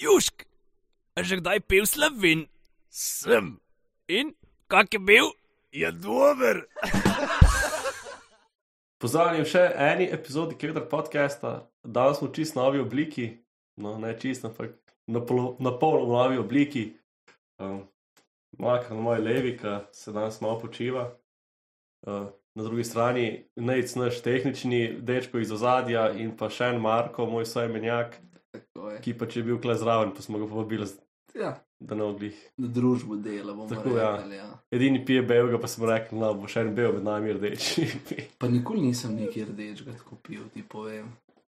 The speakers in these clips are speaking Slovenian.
Južk, a že kdaj pil slovin? Sem, In kak je bil? je dober. Pozdravljeni v še eni epizodi Kevdar podcasta. Danes smo čist novi obliki, no ne čist, ampak na pol, na pol v novi obliki. Um, Maka na moji levi, ki se danes malo počiva. Uh, na drugi strani Nec, naš tehnični dečko iz ozadja in pa še en Marko, moj je. Ki pa če je bil kle zraven, pa smo ga povabili, Ja, da ne oglih. na družbo dela bomo Tako, ja. rekli. Ja. Edini pije belega, pa smo rekli, no, bo še en bel med nami rdeči. Pa nikoli nisem nekaj rdečega tako pil, ti povem.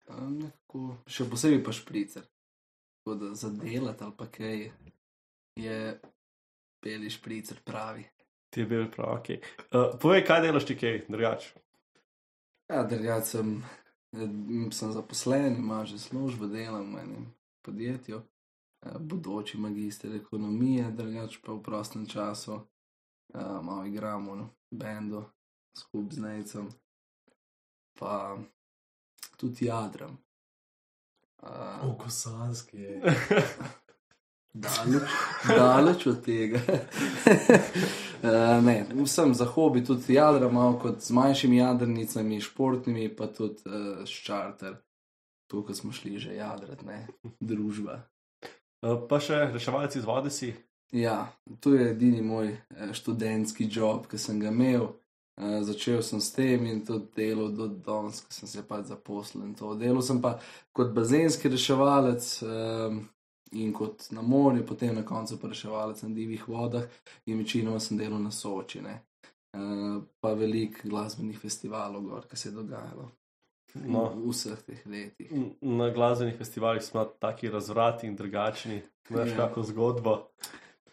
A, Nekako, še posebej pa špricer. Tako da za delati ali pa kaj je beli špricer pravi. Ti je bil prav, ok. Uh, povej, kaj delaš ti kaj, drugače. Ja, drugače sem, eh, sem zaposlen, imam že službo, delam v enem podjetju, eh, bodoči magister ekonomije, drugače pa v prostem času eh, malo igramo v bendu skupaj z Nejcem, pa tudi jadram. Uh, kosanski je. Daleč, daleč od tega. uh, ne, sem za hobi tudi jadra, malo kot z manjšimi jadrnicami, športnimi, pa tudi uh, s čarter. Tukaj smo šli že jadrati, ne, družba. Uh, pa še reševalci iz vode si. Ja, to je edini moj študentski job, ki sem ga imel. Uh, začel sem s tem in to delo do danes, ko sem se pač zaposlil. to. Delal sem pa kot bazenski reševalec um, in kot na morju, potem na koncu pa reševalec na divjih vodah in večinoma sem delal na Sočine. Uh, pa velik glasbenih festivalov, gor, ki se je dogajalo No. v vseh teh letih. Na glasbenih festivalih smo taki razvratni in drugačni. Veš, Ja. kako zgodbo.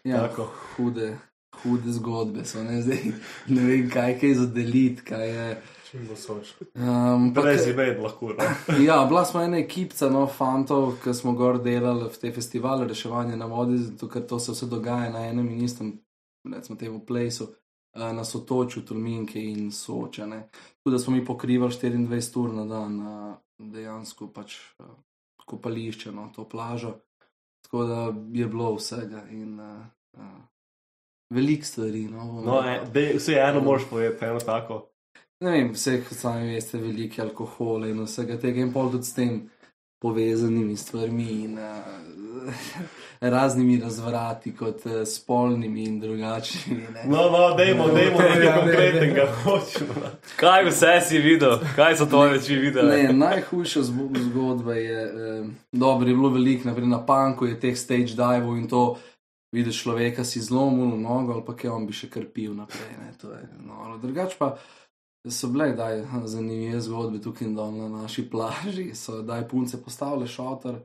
Ja, Tako. hude, hude zgodbe so, ne, zdaj, ne vem, kaj kaj za deliti, kaj je. Čim bo soč. Um, pa Brez imen lahko. No? Ja, bila smo ena ekipca, no, fantov, ki smo gor delali v te festivale reševanja na vodi, zato ker to se vse dogaja na enem in istem, recimo, temu plesu, eh, na sotočju Tolminke in Sočane. Tudi da smo mi pokrivali 24 ur na dan, dejansko pač eh, kopališče, no, to plažo. Tako da je bilo vsega in uh, uh, veliko stvari. No, No, e, dej, vse eno moraš povedati, eno tako. Ne vem, vse, kot sami veste, velike alkohole in vsega tega, in pol tudi s tem povezanimi stvarmi in uh, raznimi razvrati, kot uh, spolnimi in drugačnimi. ne. No, no, dejmo, dejmo Ja, nekaj ne, ne. konkretnega. hočemo, no. Kaj vse si videl? Kaj so tvoje oči videli? Ne, najhujša zgodba je, eh, dobro, je bilo veliko, naprej na panku je teh stage divov in to. Vidiš človeka, si zlomil nogo, ali pa kaj on bi še krpil naprej. Ne, to je noro. Drugač pa so bile daj, zanimive zgodbe tukaj in dol na naši plaži. So daj punce postavile šotor,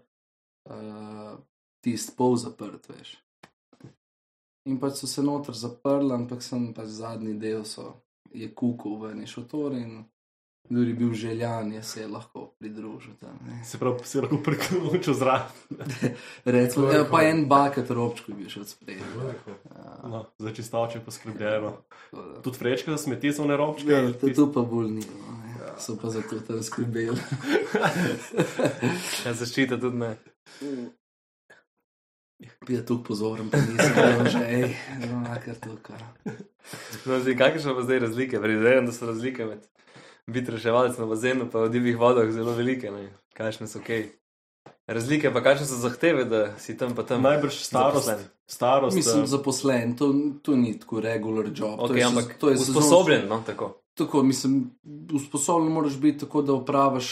uh, tisti pol zaprt, veš. In pač so se noter zaprli, ampak sem pač zadnji del so, je kukal v eni šotor in kdo je bil željan, je se lahko pridružil tam. ne. Se pravi, si lahko priključil zraven. Recimo, ja, pa en baket robčko bi še odspredil. No, za čistoče poskrbljeno. Da- Tudi vrečke za smeti so nerobčke. Ja, to, to pa bolj ni. No, ne. so pa zato tam skrbeli. Ja, zaščita tudi ne. Bi je tu pozoren, pa nisem bil že, hej, no, kar to kar. No, zdaj, kakšne so pa zdaj razlike? Predvidevam, da so razlike med biti reševalec na bazenu in v divjih vodah zelo velike. Ne? Kakšne so kaj? Razlike pa kakšne so zahteve, da si tam pa tam. Najbrž starost. zaposlen? starost Mislim, eh, zaposlen, to, to ni tako regular job. to Ok, je, ampak to je sezonsko- usposobljen, no, tako. Tako, mislim, usposobljen moraš biti tako, da upraviš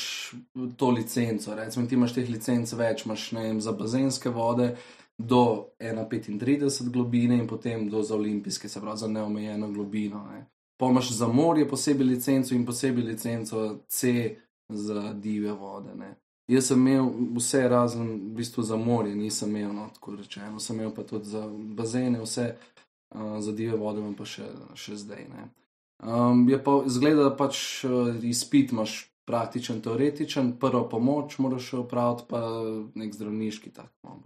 to licenco. Recimo, ti imaš teh licenc več, imaš ne vem, za bazenske vode do 1,35 globine in potem do za olimpijske, se pravi za neomejeno globino. Ne. Pa imaš za morje posebej licenco in posebej licenco C za divje vode. Ne. Jaz sem imel vse razen v bistvu za morje, nisem imel, no, tako rečeno, sem imel pa tudi za bazene, vse uh, za divje vode, pa še, še zdaj. Ne. Um, je pa zgleda, da pač uh, izpit imaš praktičen, teoretičen, prvo pomoč moraš opraviti, pa nek zdravniški tak malo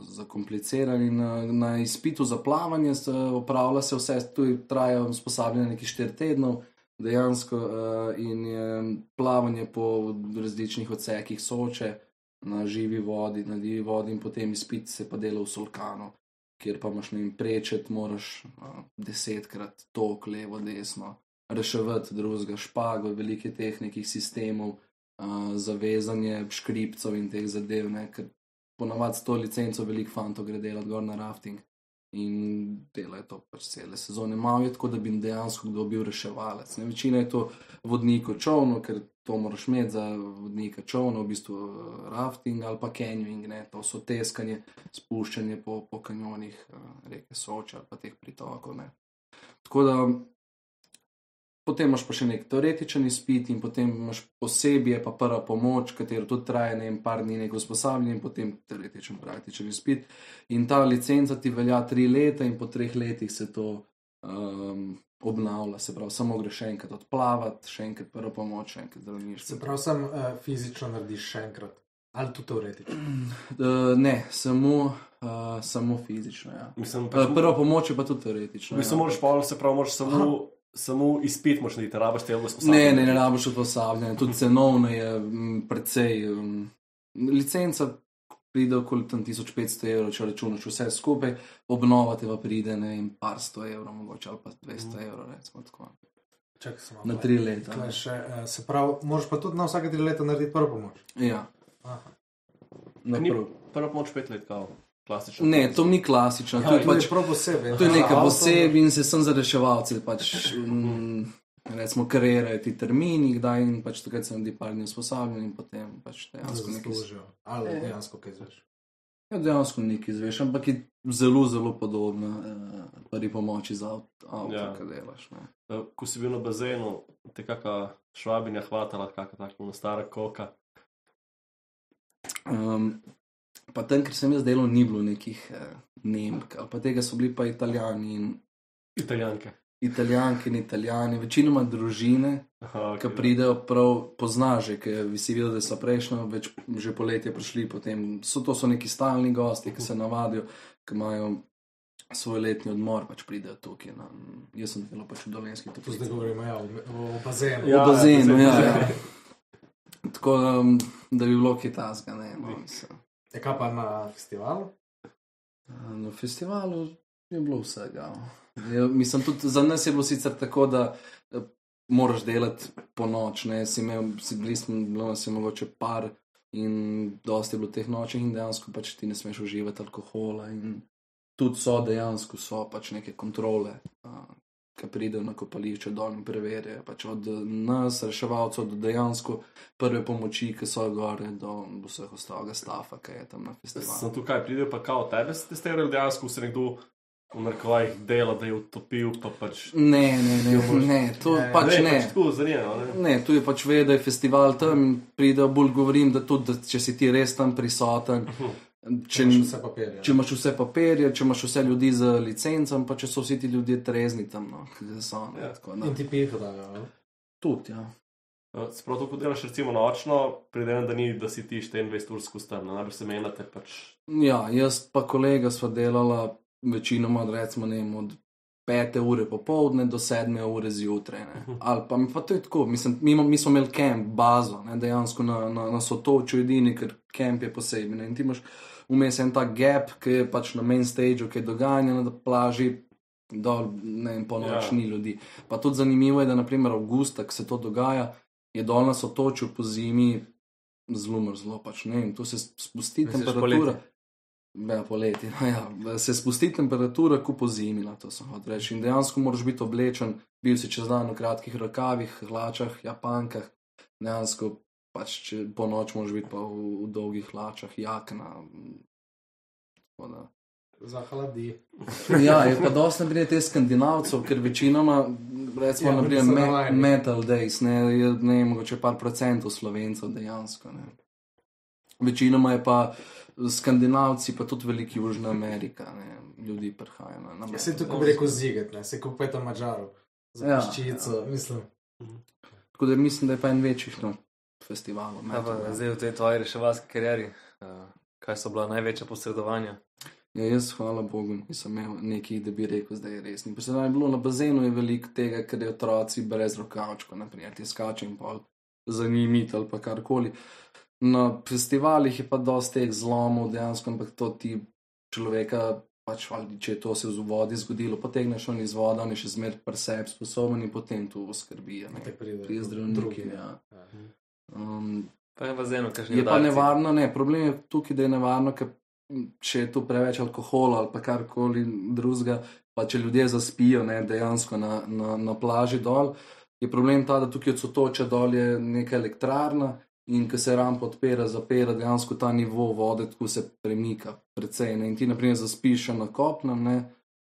zakompliciran. Uh, na izpitu za plavanje se opravlja se vse, tu traja usposabljanje nekaj štiri tednov, dejansko uh, in je plavanje po različnih odsekih soče. na živi vodi, na divi vodi, in potem izpit se pa dela v Solkanu, kjer pa imaš ne vem, prečet, moraš uh, desetkrat tok, levo, desno, reševati drugega špago, velike tehnikih sistemov, uh, zavezanje škripcev in teh zadev, ne, ker ponavadi s to licenco veliko fantov gre delati gor na rafting. In delajo to pač cele sezone. Malo je tako, da bi dejansko kdo bil reševalec. Ne? Večina je to vodnikov čovno, ker to moraš imeti za vodnika čovno, v bistvu eh, rafting ali pa canyoning, ne? to so teskanje, spuščanje po, po kanjonih eh, reke Soča ali pa teh pritokov. Ne? Tako da potem imaš pa še nek teoretičen izpit in potem imaš posebej pa prva pomoč, katero tudi traja ne vem, par dni neko usposabljanje in potem teoretičen praktičen izpit. In ta licenca ti velja tri leta in po treh letih se to um, obnavlja, se pravi, samo greš še enkrat odplavati, še enkrat prvo pomoč, še enkrat zdravniš. Se pravi, sem uh, fizično narediš še enkrat. Ali tudi teoretično? Uh, ne, samo, uh, samo fizično. Ja. Mislim, Uh, pač, prva pomoč je pa tudi teoretična. mislim, ja. moraš pa, se pravi, moraš samo, samo izpit moraš narediti, rabaš te vse Ne, ne, ne rabiš usposabljanja, tudi cenovno je m, precej. Um, licenca pride okoli tam 1500 evrov, če računaš vse skupaj, obnova te pa pride ne vem, par sto evrov, mogoče ali pa 200 evrov, recimo tako. Čakaj, sem Na tri leta. Tle Še, uh, se pravi, moraš pa tudi na vsake tri leta narediti prvo pomoč. Ja, Aha. na Ni prv. prva pomoč pet let, kao, klasično. Ne, to ni klasično, to je to pač. je prav posebej. To je nekaj posebej in se sem za reševalce, pač, um, recimo, karirajo ti termini, kdaj in pač takrat se naredi par dni usposabljanja in potem pač dejansko nekaj. zaslužijo. Ali dejansko kaj zveš. Ja, dejansko nekaj izveš, ampak je zelo, zelo podobna eh, prvi pomoči za avto, avto Ja. ja. kaj delaš. Ne. Eh, Ko si bil na bazenu, te kakšna švabinja hvatala, kakšna tako stara koka. Um, pa tam, ker sem jaz delal, ni bilo nekih eh, Nemk, ali pa tega so bili pa Italijani in Italijanke. Italijanke in Italijani, večinoma družine, Aha, ki okay. pridejo prav poznaže, ki si videl, da so prejšnjo, več že poletje prišli, potem so to so neki stalni gosti, ki se navadijo, ki imajo svoj letni odmor, pač pridejo tukaj. Na, jaz sem delal pač v Dolenski Tu zdaj toplici. govorimo ja, o, o bazenu. Ja, v bazenu, ja, ja. ja. Tako um, da bi bilo kaj tasga, ne. No, mislim. Je kaj pa na festivalu? Na festivalu je bilo vsega. Je, mislim, tudi za nas je bilo sicer tako, da eh, moraš delati po noč. Ne? Si imel, si bili smo, bilo nas je mogoče par in dosti je bilo teh noči in dejansko pač ti ne smeš uživati alkohola. In tudi so dejansko so pač neke kontrole, ki pridejo na kopališče dol in preverijo. Pač od nas, reševalcev, do dejansko prve pomoči, ki so gore, do vseh ostalega stafa, ki je tam na festivalu. Sem tukaj, pridejo pa kao tebe, ste testirali dejansko, se nekdo v narkovajih dela, da je utopil, pa pač. Ne, ne, ne, ne, to Ne, pač ne, ne. pač tako zanimivo. Ne? Ne, tu je pač ve, da je festival tam in pride bolj govorim, da tudi, da če si ti res tam prisoten, če, Imaš vse papirje. če imaš vse papirje, če imaš vse ljudi z licencem, pa če so vsi ti ljudje trezni tam, no, ki so. Ne, Ja. tako, da. In ti piho dajo. ali? Tudi, ja. Sprav to, ko delaš recimo nočno, pride da ni, da si ti 24 ur skozi tam, ne? najbrž se menjate pač. Ja, jaz pa kolega sva delala večinoma, recimo, ne vem, od pete ure popovdne do sedme ure zjutraj. ne. Ali pa, pa to je tako, mislim, mi, mi smo imeli kamp, bazo, ne, dejansko na, na, na sotočju edini, ker kamp je posebej. Ne, in ti imaš vmes en ta gap, ki je pač na main stageu, ki je dogajanje na plaži. Dol, ne vem, po noč Ja. ja. ni ljudi. Pa tudi zanimivo je, da naprimer avgusta, ko se to dogaja, je dol na sotočju po zimi zelo mrzlo. Pač, ne vem, tu se spusti Misliš temperatura. poleti? Ja, poleti. No, ja. Se spusti temperatura, kot po zimi, na to sem hotel reči. In dejansko moraš biti oblečen, bil si čez dan v kratkih rokavih, hlačah, japankah. Dejansko pač če po noč moraš biti pa v, v dolgih hlačah, jakna. Tako da. Zahladi. Ja, je pa dosti naprimer te skandinavcev, ker večinoma, recimo, Ja, me, metal days, ne, je ne mogoče par procentov slovencev dejansko. Ne. Večinoma je pa skandinavci, pa tudi veliki Južna Amerika, ne, ljudi prihajajo na, na Ja, se bi rekel ziget, ne, se kupite mačarov. Za Ja. peščico, mislim. Tako da mislim, da je pa en večjih no, festivalov. Ja. zdaj v tej tvoji reševalski karieri, uh, kaj so bila največja posredovanja? Ja, jaz, hvala Bogu, nisem imel nekih, da bi rekel, da je res. Posebej je bilo na bazenu je veliko tega, ker je otroci brez rokavčkov, naprimer, ti skače in pol za njimi ali pa karkoli. Na festivalih je pa dosti teh zlomov dejansko, ampak to ti človeka, pač, ali če je to se v vodi zgodilo, potegneš on iz vode, on je še zmer preseb sposoben in potem tu oskrbi. ne. Pride Pri zdravniki. drugi, Ja. Ja. Um, Pa je pa z eno, kakšno je pa nevarno, ne. Problem je tukaj, da je nevarno, ker če je tu preveč alkohola ali pa karkoli drugega, pa če ljudje zaspijo ne, dejansko na, na, na plaži dol, je problem ta, da tukaj od sotoča dol je neka elektrarna in ko se rampa odpira, zapira, dejansko ta nivo vode tako se premika precej. Ne. In ti, na primer, zaspiš na kopnem, ne,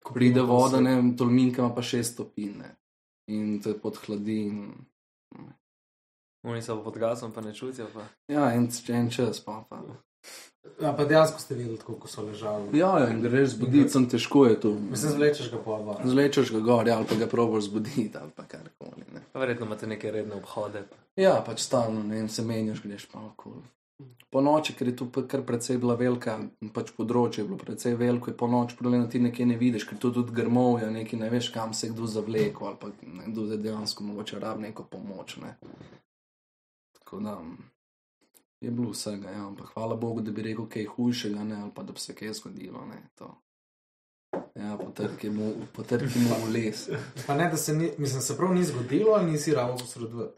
ko pride voda, ne, tolminka ima pa šest stopinj in te podhladi. In, Oni so pod gasom, pa ne čutijo. Pa. ja, en, en čas pa. pa. Ja, pa dejansko ste videli, tako, ko so ležali. Ja, ja, in greš zbuditi, sem težko je to. Mislim, zvlečeš ga po dva. Zlečeš ga gor, ja, ali pa ga probiš zbuditi, ali pa karkoli. ne. Pa verjetno imate neke redne obhode. Ja, pač stalno, ne vem, se menjaš, greš pa okoli. Po noči, ker je tu pa kar precej bila velika, pač področje je bilo precej veliko, je po noči problem, da ti nekaj ne vidiš, ker tu tudi grmovja, nekaj ne veš, kam se kdo zavlekel, ali pa kdo je dejansko mogoče rab neko pomoč. Ne. Tako da je bilo vsega, ja, ampak hvala Bogu, da bi rekel kaj hujšega, ne, ali pa da bi se kaj zgodilo. Ne, to. ja, potrki mu, potrki mu v les. Pa ne, da se ni, mislim, se prav ni zgodilo, ali nisi ravno posredovati.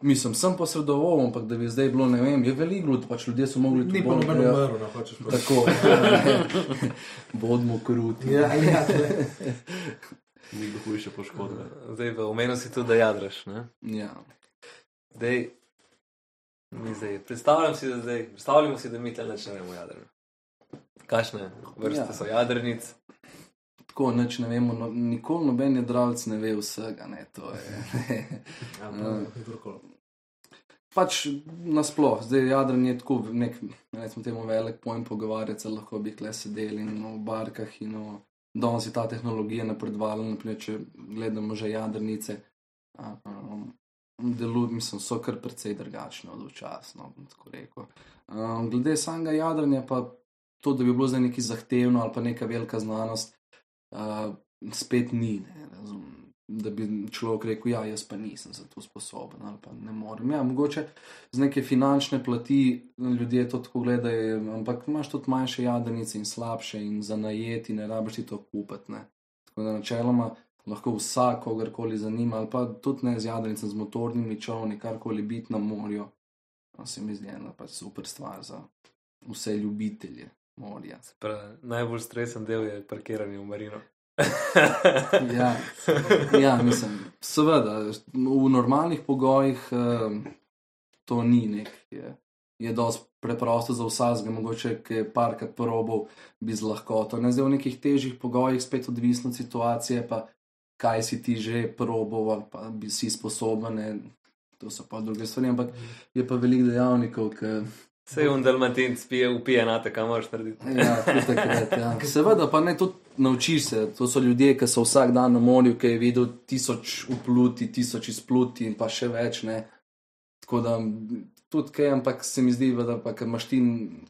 Mislim, sem posredoval, ampak da bi zdaj bilo, ne vem, je veliko ljudi, pač ljudje so mogli Ni tu pa noben ja, umrl, ne hočeš povedati. Tako, ja, bodimo kruti. Ja, ja, tle. Ni bilo hujše poškodbe. Zdaj pa omenil si tudi, da jadraš. Ne? Ja. Zdaj, mi zdaj, predstavljam si, da zdaj, predstavljamo si, da mi tle ne vemo jadrno. Kakšne vrste Ja. so jadrnic? Tako, nič ne vemo, no, nikoli noben jedralec ne ve vsega, ne, to je. Ja, pa kdorkoli. pač nasploh, zdaj jadranje je tako nek, recimo temu velik pojem pogovarjati, se lahko bi kle sedeli in v barkah in o, danes je ta tehnologija napredovala, naprimer, če gledamo že jadrnice, um, delu, mislim, so kar precej drugačne od včasno. Um, glede samega jadranja pa to, da bi bilo zdaj neki zahtevno ali pa neka velika znanost, uh, spet ni, ne, razumem. Da bi človek rekel, ja, jaz pa nisem za to sposoben ali pa ne morem. Ja, mogoče z neke finančne plati ljudje to tako gledajo, ampak imaš tudi manjše jadrnice in slabše in za najeti ne rabiš ti to kupiti. Ne. Tako da načeloma lahko vsak, kogarkoli zanima, ali pa tudi ne z jadrnicami, z motornimi čovni, karkoli biti na morju. To se mi zdi ena pač super stvar za vse ljubitelje morja. Pra, najbolj stresen del je parkiranje v marino. Ja, ja, mislim, seveda, v normalnih pogojih um, to ni nek. Je, je dosti preprosto za vsakega, mogoče, je parkrat porobal, bi z lahkoto. Ne zdaj v nekih težjih pogojih, spet odvisno od situacije, pa kaj si ti že probal, ali pa bi si sposoben. Ne, to so pa druge stvari, ampak je pa veliko dejavnikov, ki Vse je un dalmatinc, pije, upije na te, kaj moraš narediti. Ja, takrat, ja. Seveda, pa ne tudi naučiš se. To so ljudje, ki so vsak dan na morju, ki je videl tisoč upluti, tisoč izpluti in pa še več. Ne. Tako da tudi kaj, ampak se mi zdi, da pa, ker imaš ti,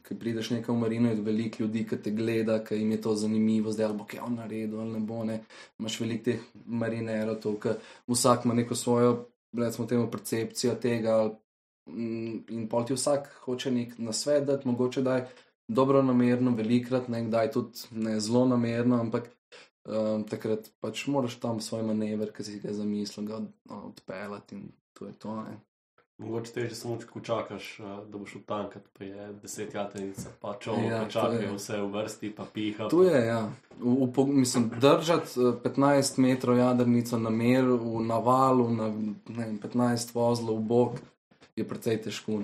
ki prideš nekam v marino, je veliko ljudi, ki te gleda, ki jim je to zanimivo, zdaj bo kaj on naredil ali ne bo. Ne. Imaš veliko teh marinerov, to, ki vsak ima neko svojo, recimo, temu percepcijo tega. Mm, In pol ti vsak hoče nek nasvet dati, mogoče da je dobro namerno, velikrat, nekdaj tudi ne zelo namerno, ampak um, takrat pač moraš tam svoj manever, ki si ga zamislil, ga od, odpeljati in to je to. Ne. Mogoče teže samo, ko čakaš, eh, da boš utankat, pa je deset jatenic, pa čovek, Ja, ja, to čakajo vse v vrsti, pa piha. To je, ja. V, v, mislim, držati eh, 15 metrov jadrnico na mer, v navalu, na ne, vem, 15 vozlov v bok. Je precej težko.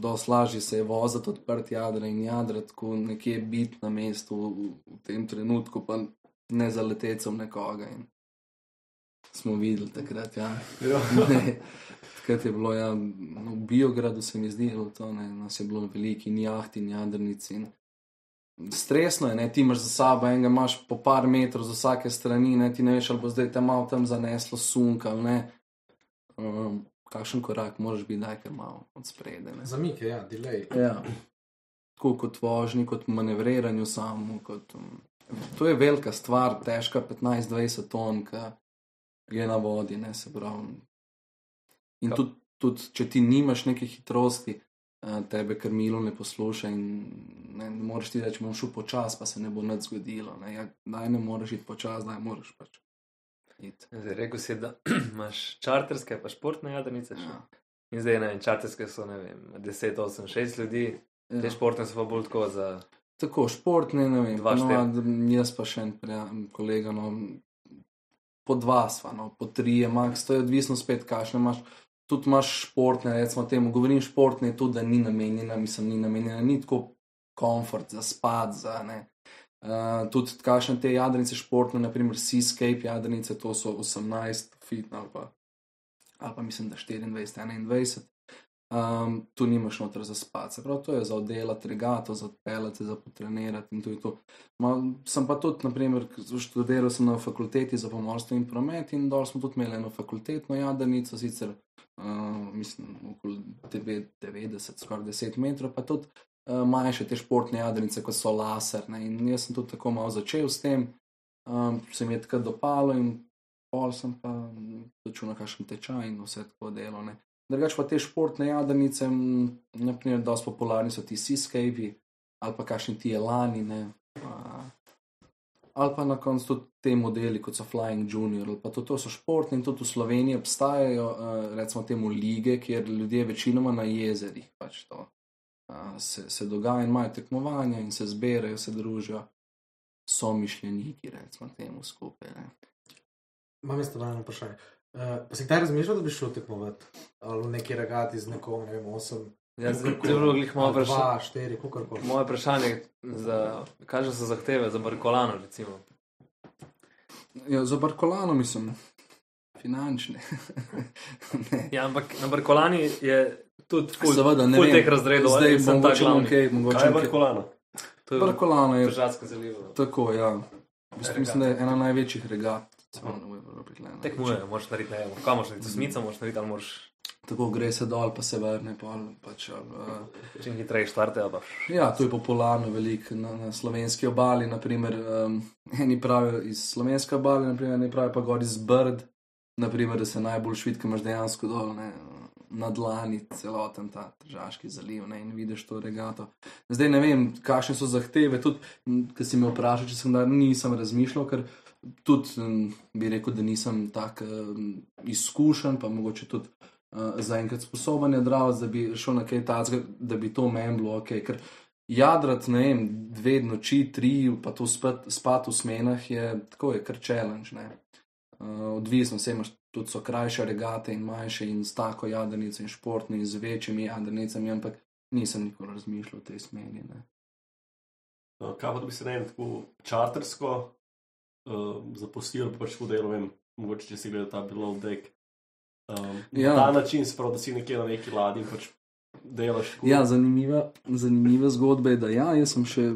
Dosti lažje se je voziti odprt jadra in jadra, tako nekje biti na mestu v, v tem trenutku, pa ne zaletecem nekoga. In smo videli takrat, ja. Takrat je bilo, ja, v Biogradu se mi zdi, bilo to, ne, nas je bilo veliko in jaht in jadrnic. In stresno je, ne, ti imaš za sabo enega, imaš po par metrov z vsake strani, ne, ti ne veš, ali bo zdaj te malo tam zaneslo sunk ali ne. Um, kakšen korak moraš biti, daj kar malo od sprede. ne. Zamik je, ja, delay. Ja. Tako kot vožnji, kot manevriranju samo. Kot, um, to je velika stvar, težka 15-20 ton, ki je na vodi, ne se pravi. In Ja. tudi, tudi, če ti nimaš neke hitrosti, uh, tebe krmilo ne posluša in ne, ne moreš ti reči, bom šel počas, pa se ne bo nič zgodilo. Ne, ja, daj ne moreš iti počas, daj moraš pač. iti. Zdaj, rekel si, da imaš čarterske, pa športne jadrnice. še. Ja. In zdaj, ne vem, čarterske so, ne vem, 10, 8, 6 ljudi, te Ja. športne so pa bolj tako za. Tako, športne, ne vem, Dva, no, jaz pa še en prija, kolega, no, po dva sva, no, po tri je max, to je odvisno spet, kakšne imaš. Tudi imaš športne, recimo temu, govorim športne, tudi da ni namenjena, mislim, ni namenjena, ni tako komfort za spat, za ne. Uh, tudi kakšne te jadrnice športne, naprimer Seascape jadrnice, to so 18 fit ali pa, ali pa mislim, da 24, 21. Um, tu nimaš noter za spat, se pravi, to je za oddelati regato, za odpeljati, za potrenirati in to je to. Ma, sem pa tudi, naprimer, študiral sem na fakulteti za pomorstvo in promet in dol smo tudi imeli eno fakultetno jadrnico, sicer uh, mislim, okoli 90, skoraj 10 metrov, pa tudi uh, manjše te športne jadrnice, kot so laser. Ne? In jaz sem tudi tako malo začel s tem, um, se mi je tako dopalo in pol sem pa začel na kakšen tečaj in vse tako delo. Ne? Drugač pa te športne jadrnice, m, naprimer, dosti popularni so ti Seascape ali pa kakšni ti Elani, ne. Pa, ali pa na koncu tudi te modeli, kot so Flying Junior, ali pa to, to so športni in tudi v Sloveniji obstajajo, uh, recimo temu lige, kjer ljudje večinoma na jezerih pač to uh, se, se dogaja in imajo tekmovanja in se zberajo, se družijo, so mišljeniki, recimo temu skupaj. Ne. Imam jaz eno vprašanje. Uh, pa si kdaj razmišljal, da bi šel tekmovati ali v neki regati z nekom, ne vem, osem, Ja, bilo glih moje vprašanje. dva, štiri, kako Moje vprašanje, za, kaže so zahteve za Barkolano, recimo. Ja, za Barkolano mislim, finančne. ne. Ja, ampak na Barkolani je tudi ful, Seveda, ne ful vem. teh razredov, Zdaj sem ta glavni. kaj, mogoče Kaj je. Barkolano? To je Barkolano je Državsko zalivo. tako, ja. Bistvu, mislim, da je ena največjih regat. Tekmuje, moraš narediti, ne vem, kam moraš narediti, smico moraš narediti, ali moraš Tako gre se dol, pa se vrne. Pol, pač, ali, uh, čim hitreje štarte, ali pa ja, to je popularno veliko na, na slovenski obali. Naprimer, um, eni pravijo iz slovenske obale, naprimer, eni pravijo pa gor iz Brd, naprimer, da se najbolj švit, ko imaš dejansko dol. Ne, Na dlani celoten ta Tržaški zaliv ne, in vidiš to regato. Zdaj ne vem, kakšne so zahteve. Tudi, ki si me vprašal, če sem da nisem razmišljal, ker tudi bi rekel, da nisem tako um, izkušen, pa mogoče tudi uh, zaenkrat sposoben jadravati, da bi šel na kaj takega, da bi to meni bilo ok. Ker jadrat, ne vem, dve noči, tri, pa to spat, spat v smenah je tako, je kar challenge. Ne. Uh, odvisno, vse imaš tudi so krajše regate in manjše in s tako jadrnico in športne in z večjimi jadrnicami, ampak nisem nikoli razmišljal v tej smeri. Ne. No, Kaj pa da bi se ne vem, tako čartersko uh, zapustil, pa pač tako delo, vem, mogoče če si gledal ta below deck. Um, Ja. Na ta način, sprav, da si nekje na neki ladji in pač delaš. Ja, zanimiva, zanimiva zgodba je, da ja, jaz sem še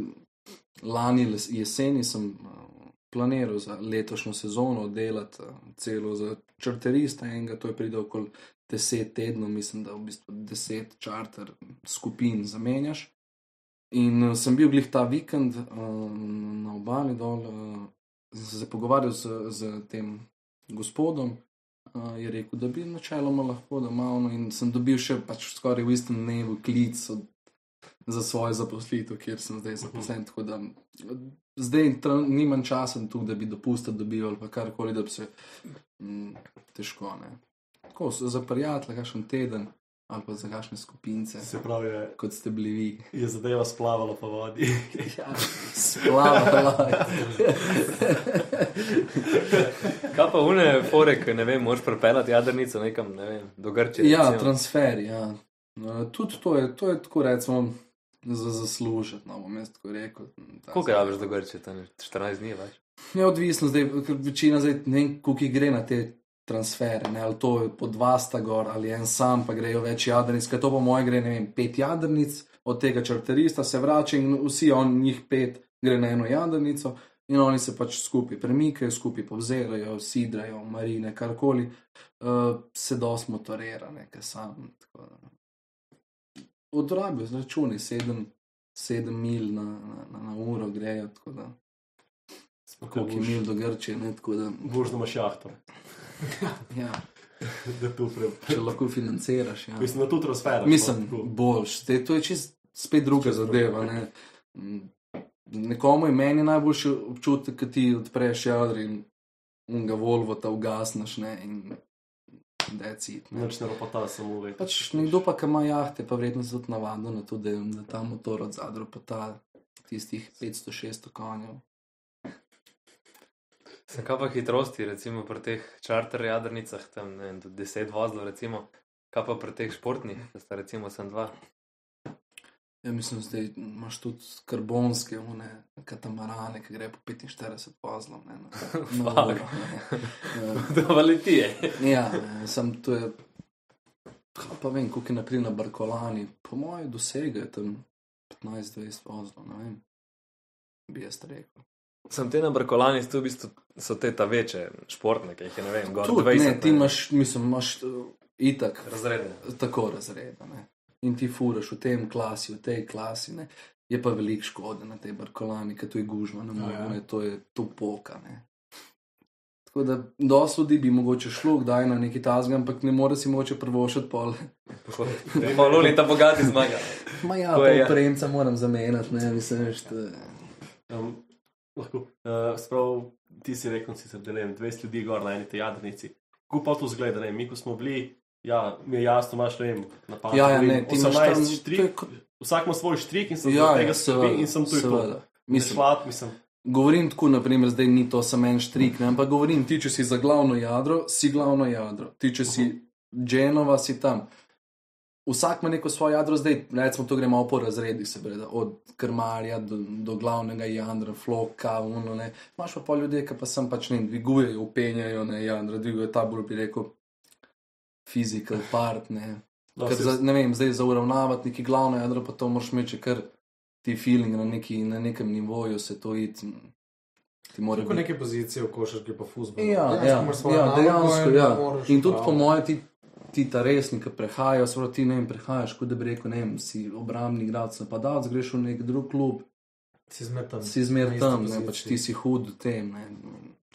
lani jeseni sem uh, planiral za letošnjo sezono delati uh, celo za čarterista enega, to je pridal okoli deset tednov, mislim, da v bistvu deset čarter skupin zamenjaš. In uh, sem bil glih ta vikend uh, na obali dol, uh, se pogovarjal z, z tem gospodom, uh, je rekel, da bi načeloma lahko domov, in sem dobil še pač skoraj v istem dnevu klic od, za svojo zaposlitev, kjer sem zdaj zaposlen. Tako da zdaj nimam časa tu, da bi dopustil, dobil ali pa karkoli, da bi se mm, težko. Ne. Tako so za prijatelje, kakšen teden ali pa za kakšne skupince, Se pravi, je, kot ste bili vi. je zadeva splavala po vodi. Ja, splavala. Kaj pa une forek, ne vem, moraš prepeljati jadrnico nekam, ne vem, do Grčije. Ja, recimo. transfer. Ja. Uh, tudi to je, to je tako, recimo, za zaslužiti, no bom jaz tako rekel. Koliko rabiš do Grčije, tam je 14 dni več? Je odvisno, zdaj, ker večina zdaj ne vem, koliko gre na te transfere, ne, ali to je po dva sta gor, ali en sam, pa grejo več jadrnic, ker to po mojem gre, ne vem, pet jadrnic, od tega črterista se vrača in vsi on, njih pet gre na eno jadrnico in oni se pač skupaj premikajo, skupaj povzerajo, sidrajo, marine, karkoli, uh, se dost motorira, nekaj sam. tako da. Odrabijo z računi, sedem, sedem mil na, na, na, na uro grejo, tako da koliko je mil do Grčije, ne tako da. Bož, da imaš jahto. Ja. pre... če lahko financiraš. Ja. Mislim, da tu transfer. Mislim, boljš, te, to je čist spet druga zadeva. Ne. Mm, Nekomu je meni najboljši občutek, ki ti odpreš jadr in, in ga Volvo ta ugasneš. Ne, in decit. Noč ne ropota samo ve. Pač nekdo pa, ki ima jahte, pa vredno se tudi navadno na to, da, da ta motor od zadra pa ta tistih 500-600 konjev. Sem kaj pa hitrosti, recimo pri teh čarter jadrnicah, tam ne, do 10 vozlov, recimo, kaj pa pri teh športnih, da sta recimo sem dva. Ja, mislim, da imaš tudi karbonske, one katamarane, ki gre po 45 vozlov. Ne, uro, ne. Ja. To valitije. Ja, ne, sem to je. Pa vem, koliko je naprimer na Barkolani, po mojem dosegu je tam 15-20 vozlov, ne vem. Bi jaz rekel. Sem te na Brkolani, tu v bistvu so te ta večje športne, ki jih je ne vem, gor Tudi, 20. ne, ti imaš, mislim, imaš uh, itak razredne. tako razreda. Ne. In ti furaš v tem klasi, v tej klasi. Ne. Je pa veliko škode na tej Barkolani, ker to je gužva, ne moremo, ja. ne, to je to poka. Ne. Tako da dosti ljudi bi mogoče šlo kdaj na neki tazga, ampak ne more si moče prvošati pol. Poloni ta bogati zmaga. Ma ja, pol ja. premca moram zamenjati, ne, mislim, je. Um, lahko. Uh, sprav, ti si rekel, sicer, da ne vem, 200 ljudi gor na eni tej jadrnici. Kako pa to zgleda? Ne? vem, Mi, ko smo bili, ja, mi je jasno, imaš ne vem, napad. Ja, ja, ne, ti imaš tam, štrik. kot- Vsak ima svoj štrik in sem Ja, ja, tega seveda, in sem tu seveda. Mislim, Šlat, mislim. Govorim tako, naprimer, zdaj ni to samo en štrik, ne, ampak govorim, ti, če si za glavno jadro, si glavno jadro, ti, če si Dženova, si tam. Vsak ima neko svoje jadro, zdaj recimo to gremo po razredih, se pravi, od krmarja do, do glavnega jadra, floka, uno, ne. Imaš pa pol ljudi, ki pa sem pač ne dvigujejo, upenjajo, ne, jadra, dvigujejo ta bolj, bi rekel, physical part, ne. No, Ker za, ne vem, zdaj za uravnavati neki glavno jadro, pa to moraš imeti, kar ti feeling na, neki, na nekem nivoju se to mora Tako biti. neke pozicije v košarki pa fuzbolu. Ja, ja, ja, dejansko, ja. In tudi po mojem, ti, ti ta resni, ki prehajajo, sploh ti ne vem, prehajaš, kot da bi rekel, ne vem, si obrambni igralec, napadalec, greš v nek drug klub, Si zmer tam. si zmer tam, ne, pač ti si hud v tem. Ne.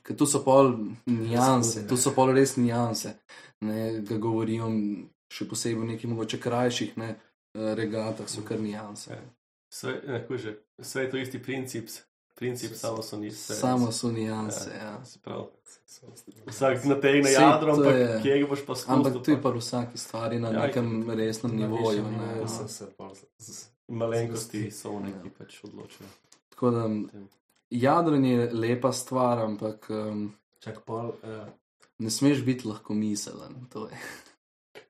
Ker tu so pol nijanse, tu so pol res nijanse, ne, ga govorijo, še posebej v nekih mogoče krajših ne, eh, regatah so kar nijanse. Ja. Sve, ne, kako že, vse je to isti princip, princip, samo so ni. Samo so nijanse, ja. Se pravi, vsak nategne jadro, ampak je- kje ga boš pa spustil? Ampak to je pa pa vsaki stvari na Ja, nekem resnem nivoju. Ne. Ja, sem se pol z- Malenkosti so neki pač odločijo. Tako da jadranje je lepa stvar, ampak um, Čak pol. eh, ne smeš biti lahko miselen. to je.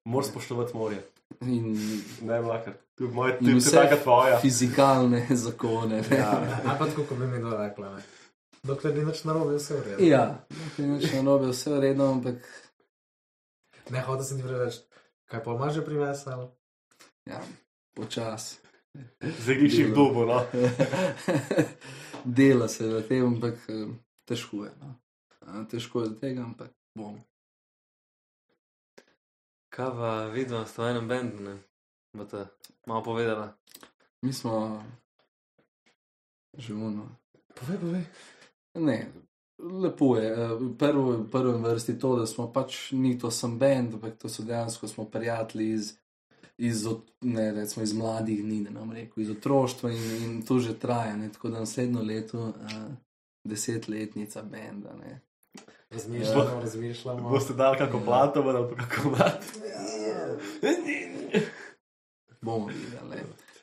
Moraš spoštovati morje. In, Ne, vlakar. Tu je moja, taka tvoja. fizikalne zakone. ne. Ja, pa tako, kot bi mi kdo rekla. Ne. Dokler ni nič narobe, vse v redu. Ja, nič narobe, vse je redno, ampak Ne, hotel sem ti reči, kaj pa imaš že privesel? ja, počasi. Zdaj jih dubo, no. Dela se na tem, ampak eh, težko je. No. A, Težko je do tega, ampak bom. Kaj pa vidno s to enem bendu, ne? Bote malo povedala. Mi smo že uno. Povej, povej. Ne, lepo je. Eh, Prvo, v prvem vrsti to, da smo pač ni to sem bend, ampak to so dejansko smo prijatelji iz, iz, ot- ne, recimo iz mladih dni, da nam rekel, iz otroštva in, in to že traja. Ne, tako da naslednjo leto, uh, desetletnica benda. Ne. Razmišljamo, razmišljamo. Boste dali kako plato, ali pa kako mat. Bomo videli.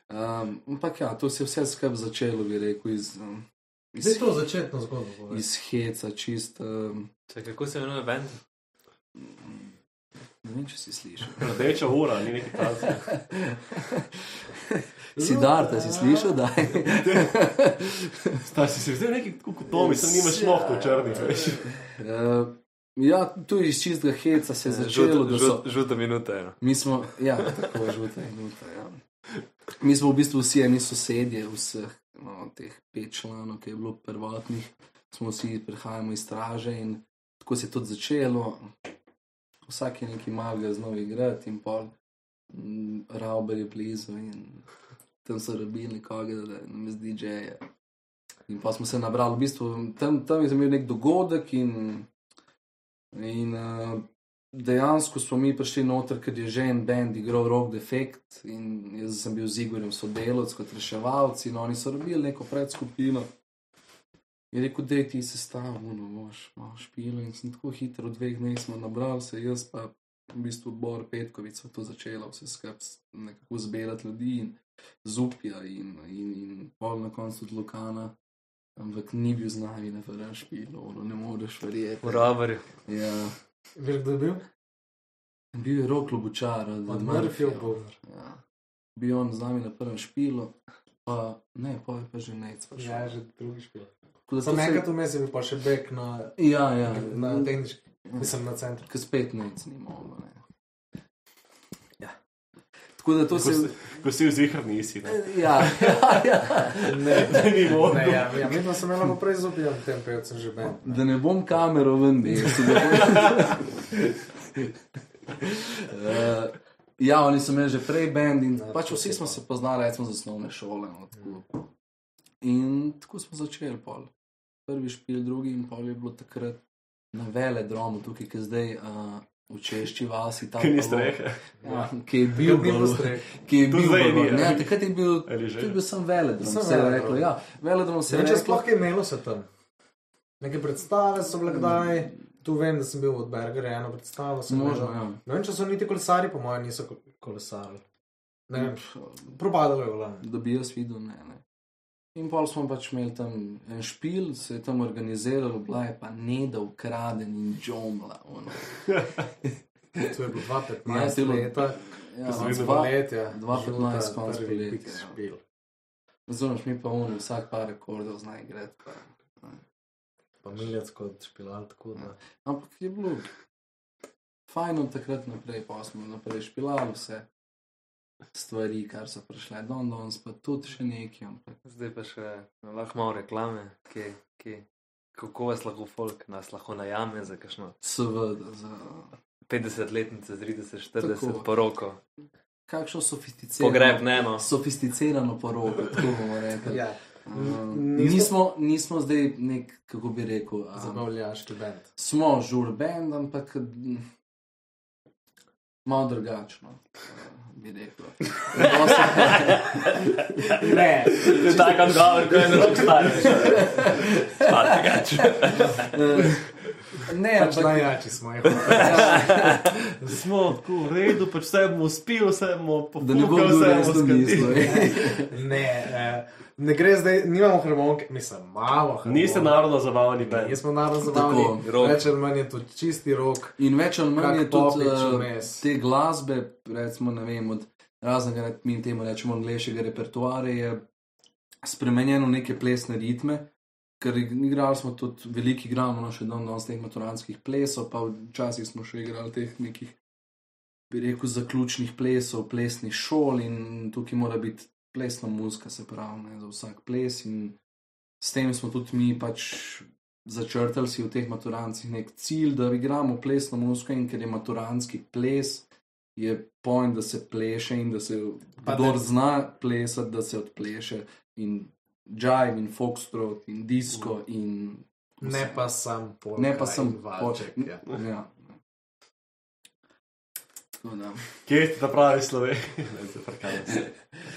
Um, ampak ja, to se je vse skupaj začelo, bi rekel, iz, um, iz, Zdaj to začetno zgodbo. povej. iz heca, čist. Um, Če kako se imenuje bend? ne vem, če si slišal. Rdeča ura, ni neki praznik. Sidarta, si slišal, da je. Star si se vzel neki kot Tomi, sem nimaš nohto črnih, veš. Uh, ja, tu iz čistega heca se je začelo, da so. Žut, žuta minuta je. No. Mi smo, ja, tako žuta minuta. Ja. Mi smo v bistvu vsi eni sosedje, vseh no, teh pet članov, ki je bilo prvotnih, smo vsi prihajamo iz straže in tako se je tudi začelo. Vsak je nekaj malega znov igrati in pol. Rauber je blizu in tam so rabili nekoga, da nam z DJ-ja. In pa smo se nabrali, v bistvu tam, tam je imel nek dogodek in, in uh, dejansko smo mi prišli noter, ker je že en bend igral Rock Defect in jaz sem bil z Igorjem sodelovec kot reševalci in oni so robili neko predskupino. Je rekel, da ti se stavimo, no, moš, malo špilo in sem tako hitro, v dveh dneh smo nabrali se, jaz pa v bistvu Bor Petkovic to začela vse skupaj nekako zbirati ljudi in zupja in, in, in pol na koncu tudi Lokana. Ampak ni bil z nami na prvem špilu, ono ne moreš verjeti. V roverju. Ja. Veš, kdo je bil? Bil je rok lobučar od, Murphyja. Murphyja Boomer. Ja. Bil on z nami na prvem špilu, pa ne, pa je pa že nec. pa. Ja, že drugi špil. Sam enkrat vmes je bil pa še bek na, Ja, ja. na tehnički, mislim na centru. Ker spet nec ni mogel. Ne. Tako da to Ko se. si, ko si vzvihar nisi. Ne? Ja, ja, ja. Ne, Ne, ni ne, ja, ja, mi smo imeli pa prej zopet v tem pevcem že ben. Da ne bom kamero ven, ga Uh, ja, oni so imeli že prej bend in Ja, pač vsi smo se poznali, recimo, z osnovne šole. No, tako. in tako smo začeli. Pol. Prvi špil, drugi in pol je bilo takrat na vele dromu, tukaj, ki zdaj uh, v Češči vasi. ta Ki ni strehe. Ja, ki je bil Bil bil balon. streh. Ki je To bil balon. ali? Ne, takrat je bil, je bil sem veledrom. Sem Se je reklo, ja, veledrom se Ne je vem, če reklo. sploh kaj imelo se tam. Neke predstave so bile kdaj, tu vem, da sem bil od Bergera, eno predstavo sem Možno, ja. Ne vem, če so niti kolesari, po mojem, niso ko- kolesari. Ne vem, propadalo je vlan. da bi jaz videl. Ne, ne. In pol smo pač imeli tam en špil, se je tam organiziralo, bila je pa ne da ukraden in džomla. To je bilo 2015 Ja, to je bilo- leta, Ja, dva-. 2015 žuta, konec prvi poletja, Pix ja. špil. Razumeš, mi pa ono, vsak par rekordov zna igrati. Pa. Pa miljac kot špilal, tako da. Ampak je bilo fajn od takrat naprej, pa smo naprej špilali vse stvari, kar so prišle don, danes pa tudi še nekaj. Ampak Zdaj pa še lahko malo reklame, ki, ki, kako vas lahko folk nas lahko najame za kakšno seveda, za 50-letnico, 30, 40, Tako. poroko. kakšno sofisticirano, Pogreb ne no. sofisticirano poroko, tako bomo rekli. Ja, Um, Nismo- nismo, zdaj nek, kako bi rekel, um, zabavljaški bend. smo žur bend, ampak malo drugačno. Bi rekel. Ne, To je tako odgovor, ko je rok star. ne, pač ampak, najjači smo. je. Smo tako v redu, pač vse bomo spili, vse bomo da ne bo vse bomo mislil. skadili. Ne, eh, ne gre zdaj, nimamo harmonike, mislim, malo. Niste narodno zabavni bend. Nismo naravno zabavni, Rock. več ali manj je to čisti rok. In več ali manj je topič uh, vmes. te glasbe, recimo, ne vem, od raznega, mi temu rečemo, angliškega repertoarja, je spremenjeno neke plesne ritme. Ker igrali smo tudi veliko igramo, no še danes teh maturanskih plesov, pa včasih smo še igrali teh nekih, bi rekel, zaključnih plesov, plesnih šol in tukaj mora biti plesna muzika, se pravi, ne, za vsak ples. In s tem smo tudi mi pač začrtali si v teh maturancih nek cilj, da igramo plesno muziko in ker je maturanski ples, je point, da se pleše in da se Pa kdor ne- zna plesati, da se odpleše. In jive, in foxtrot, in disco, in Ne pa sam polka ne pa sem in valček. Ja. Ja. Tako da. Kje ste ta pravi Slovenija?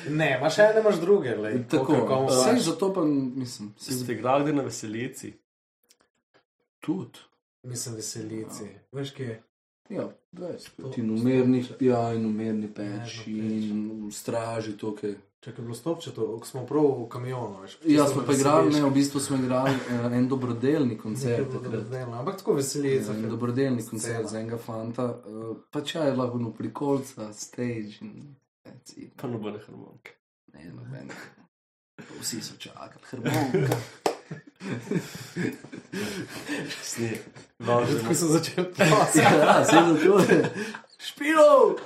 Ne, imaš ene, imaš druge. Lej, Tako, komu vse pač. zato pa mislim, se Ste igrali na veselici? tudi. Mislim, veselici. Veš, kje je? Ja, 20. To- In umerni, ja, in umerni peč, Umerno peč. in straži to, kaj. Če je bilo stopčeto, ko smo prav v kamionu. Veš, Ja, smo pa igrali, ne, v bistvu smo igrali eh, en dobrodelni koncert dobrodelno, Ampak tako veselica. En dobrodelni Scena. koncert za enega fanta, uh, pač ja, je lahko no prikolca, stage in that's it. Pa nobene harmonike. Ne, noben. Vsi so čakali, harmonika. Sneg. Ko sem začel pasati. ja, zelo to je. Špilo!